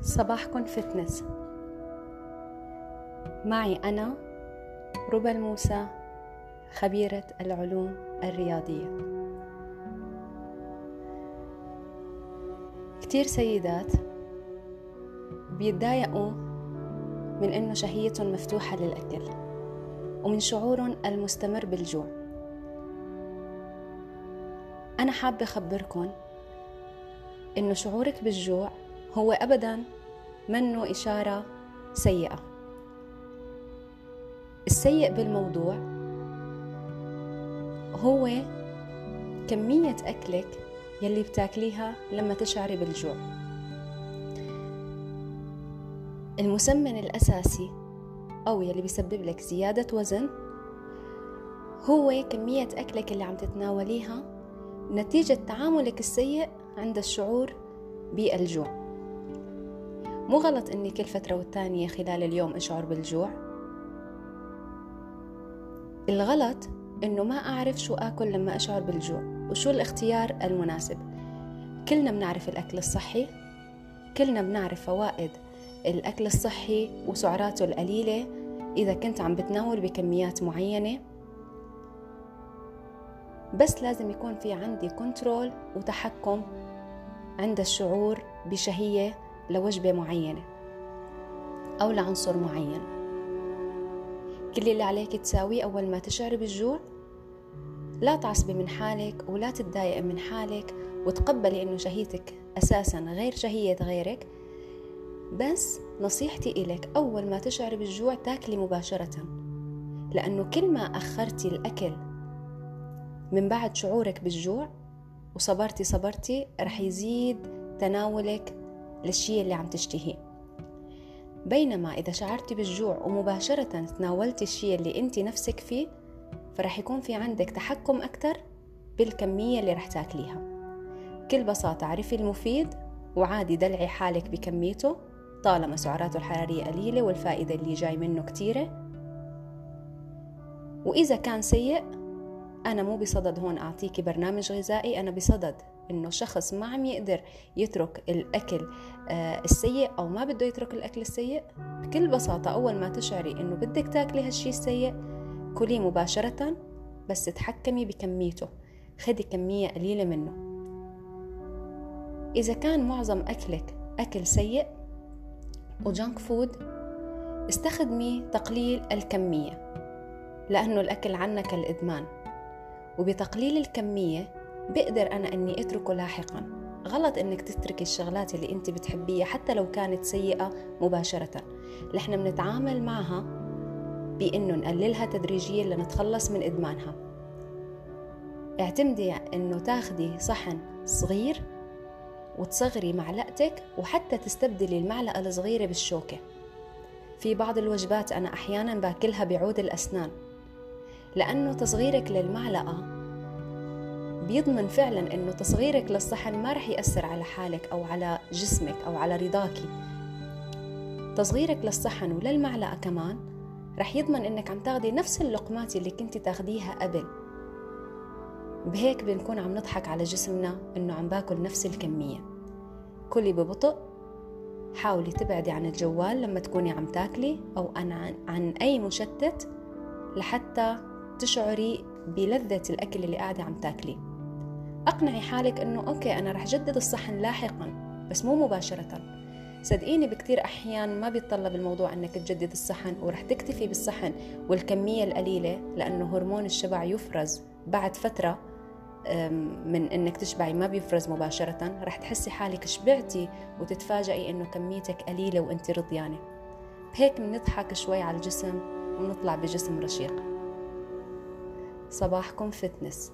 صباحكم فتنس. معي أنا ربى الموسى خبيرة العلوم الرياضية. كتير سيدات بيتضايقوا من إنه شهيتهم مفتوحة للأكل ومن شعورهم المستمر بالجوع. أنا حابة أخبركن إنه شعورك بالجوع هو أبدا منه إشارة سيئة. السيء بالموضوع هو كمية أكلك يلي بتاكليها لما تشعري بالجوع. المسمن الأساسي أو يلي بيسبب لك زيادة وزن هو كمية أكلك اللي عم تتناوليها نتيجة تعاملك السيء عند الشعور بالجوع. مو غلط إني كل فترة والتانية خلال اليوم أشعر بالجوع؟ الغلط إنه ما أعرف شو آكل لما أشعر بالجوع وشو الاختيار المناسب؟ كلنا بنعرف الأكل الصحي كلنا بنعرف فوائد الأكل الصحي وسعراته القليلة إذا كنت عم بتناول بكميات معينة. بس لازم يكون في عندي كنترول وتحكم عند الشعور بشهية لوجبة معينة أو لعنصر معين. كل اللي عليك تساويه أول ما تشعري بالجوع لا تعصبي من حالك ولا تتضايقي من حالك وتقبلي إنه شهيتك أساسا غير شهية غيرك. بس نصيحتي إلك أول ما تشعري بالجوع تاكلي مباشرة لأنه كل ما أخرتي الأكل من بعد شعورك بالجوع وصبرتي صبرتي رح يزيد تناولك للشيء اللي عم تشتهيه. بينما إذا شعرتي بالجوع ومباشرة تناولتي الشيء اللي أنت نفسك فيه فرح يكون في عندك تحكم أكثر بالكمية اللي رح تاكليها. بكل بساطة عرفي المفيد وعادي دلعي حالك بكميته طالما سعراته الحرارية قليلة والفائدة اللي جاي منه كتيرة. وإذا كان سيء أنا مو بصدد هون أعطيكي برنامج غذائي أنا بصدد إنه شخص ما عم يقدر يترك الأكل آه، السيء أو ما بده يترك الأكل السيء بكل بساطة أول ما تشعري إنه بدك تاكلي هالشي السيء كليه مباشرة بس تحكمي بكميته خدي كمية قليلة منه. إذا كان معظم أكلك أكل سيء وجانك فود استخدمي تقليل الكمية لأنه الأكل عنا كالإدمان وبتقليل الكمية بقدر أنا أني أتركه لاحقا. غلط أنك تتركي الشغلات اللي أنت بتحبيها حتى لو كانت سيئة مباشرة. نحن بنتعامل معها بأنه نقللها تدريجيا لنتخلص من إدمانها. اعتمدي أنه تاخدي صحن صغير وتصغري معلقتك وحتى تستبدلي المعلقة الصغيرة بالشوكة. في بعض الوجبات أنا أحيانا باكلها بعود الأسنان. لأنه تصغيرك للمعلقة بيضمن فعلا أنه تصغيرك للصحن ما رح يأثر على حالك أو على جسمك أو على رضاكي تصغيرك للصحن وللمعلقة كمان رح يضمن أنك عم تاخدي نفس اللقمات اللي كنت تاخديها قبل. بهيك بنكون عم نضحك على جسمنا أنه عم باكل نفس الكمية. كلي ببطء حاولي تبعدي عن الجوال لما تكوني عم تاكلي أو عن, عن أي مشتت لحتى تشعري بلذة الأكل اللي قاعدة عم تاكليه أقنعي حالك أنه أوكي أنا رح جدد الصحن لاحقا بس مو مباشرة. صدقيني بكتير أحيان ما بيتطلب الموضوع أنك تجدد الصحن ورح تكتفي بالصحن والكمية القليلة لأنه هرمون الشبع يفرز بعد فترة من إنك تشبعي ما بيفرز مباشرة. رح تحسي حالك شبعتي وتتفاجئي إنه كميتك قليلة وإنت رضيانة. بهيك بنضحك شوي على الجسم ونطلع بجسم رشيق. صباحكم فتنس.